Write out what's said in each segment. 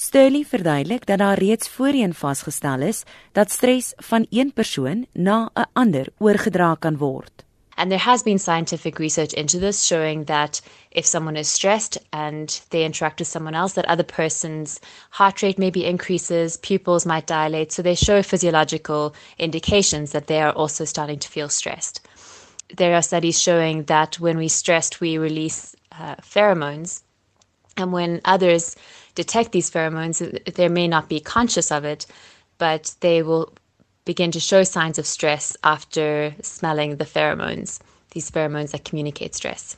Sterley verduidelik dat daar reeds voorheen vasgestel is dat stres van een persoon na 'n ander oorgedra kan word. And there has been scientific research into this showing that if someone is stressed and they interact with someone else, that other person's heart rate maybe increases, pupils might dilate. So they show physiological indications that they are also starting to feel stressed. There are studies showing that when we're stressed, we release uh, pheromones. And when others detect these pheromones, they may not be conscious of it, but they will begin to show signs of stress after smelling the pheromones, these pheromones that communicate stress.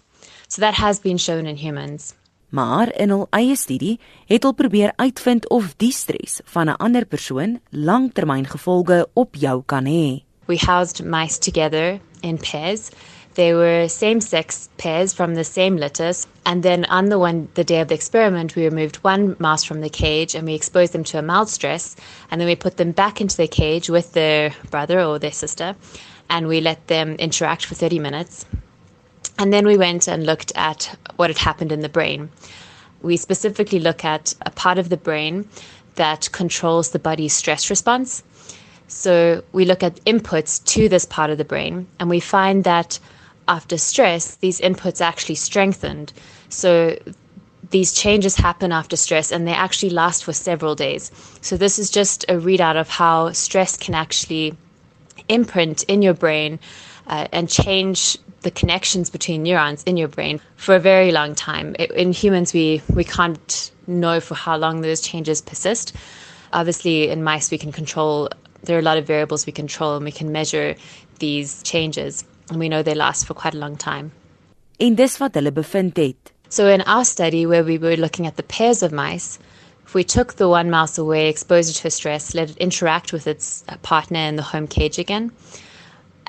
So that has been shown in humans. Maar in hul eie studie het hulle probeer uitvind of die stres van 'n ander persoon langtermyngevolge op jou kan hê. We housed mice together in pairs they were same sex pairs from the same litters. And then on the one the day of the experiment, we removed one mouse from the cage and we exposed them to a mild stress. And then we put them back into the cage with their brother or their sister. And we let them interact for 30 minutes. And then we went and looked at what had happened in the brain. We specifically look at a part of the brain that controls the body's stress response. So we look at inputs to this part of the brain, and we find that after stress, these inputs actually strengthened. So these changes happen after stress and they actually last for several days. So this is just a readout of how stress can actually imprint in your brain uh, and change the connections between neurons in your brain for a very long time. In humans, we, we can't know for how long those changes persist. Obviously, in mice, we can control, there are a lot of variables we control and we can measure these changes and we know they last for quite a long time. En dis wat hulle bevind het. So in our study where we were looking at the pairs of mice, if we took the one mouse away, exposed it to stress, let it interact with its uh, partner in the home cage again,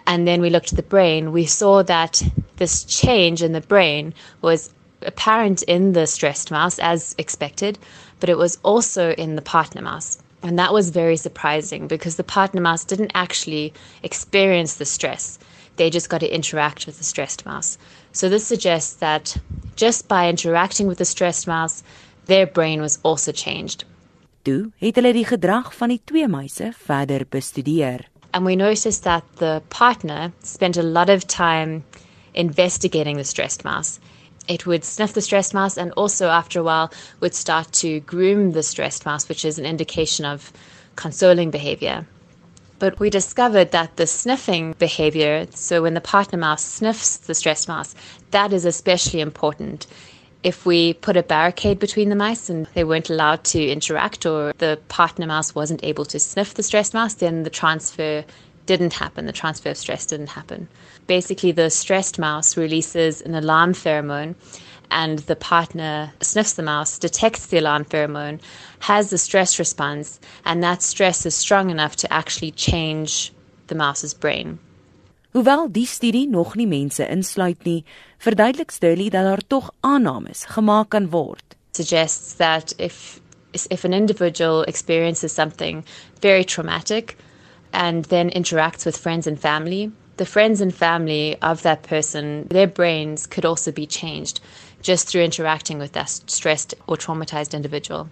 and then we looked at the brain, we saw that this change in the brain was apparent in the stressed mouse as expected, but it was also in the partner mouse. And that was very surprising because the partner mouse didn't actually experience the stress they just got to interact with the stressed mouse. So this suggests that just by interacting with the stressed mouse, their brain was also changed. Toe het hulle die gedrag van die twee muise verder bestudeer. And we noticed that the partner spent a lot of time investigating the stressed mouse. It would sniff the stressed mouse and also after a while would start to groom the stressed mouse, which is an indication of consoling behavior. But we discovered that the sniffing behavior, so when the partner mouse sniffs the stress mouse, that is especially important. If we put a barricade between the mice and they weren't allowed to interact, or the partner mouse wasn't able to sniff the stressed mouse, then the transfer didn't happen. The transfer of stress didn't happen. Basically, the stressed mouse releases an alarm pheromone and the partner sniffs the mouse, detects the alarm pheromone, has the stress response, and that stress is strong enough to actually change the mouse's brain. Hoewel die studie nog nie mense insluit nie, verduidelik Sterley dat daar tog aannames gemaak kan word. Suggests that if if an individual experiences something very traumatic and then interacts with friends and family, the friends and family of that person, their brains could also be changed just through interacting with that stressed or traumatized individual.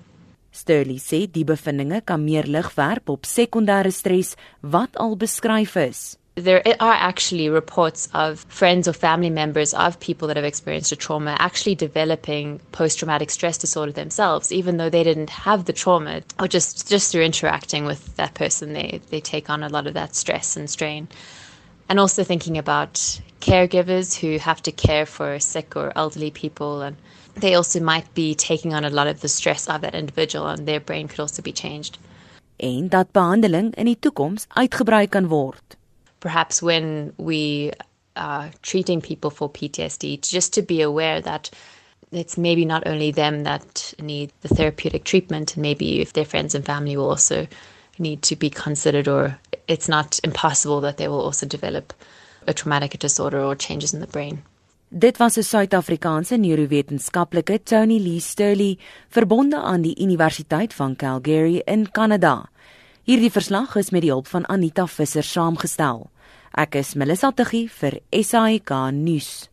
Sterley sê die bevindinge kan meer lig werp op sekondêre stres wat al beskryf is. There are actually reports of friends or family members of people that have experienced a trauma actually developing post-traumatic stress disorder themselves, even though they didn't have the trauma, or just just through interacting with that person, they they take on a lot of that stress and strain. And also thinking about caregivers who have to care for sick or elderly people and they also might be taking on a lot of the stress of that individual and their brain could also be changed. En dat behandeling in die toekoms uitgebrei kan word. Perhaps when we are treating people for PTSD just to be aware that it's maybe not only them that need the therapeutic treatment and maybe if their friends and family will also need to be considered or it's not impossible that they will also develop a traumatic disorder or changes in the brain. Dit was 'n Suid-Afrikaanse neurowetenskaplike Toni-Lee Sterley, verbonde aan die Universiteit van Calgary in Kanada. Hierdie verslag is met die hulp van Anita Visser saamgestel. Ek is Melissa Tuggie vir SAK nuus.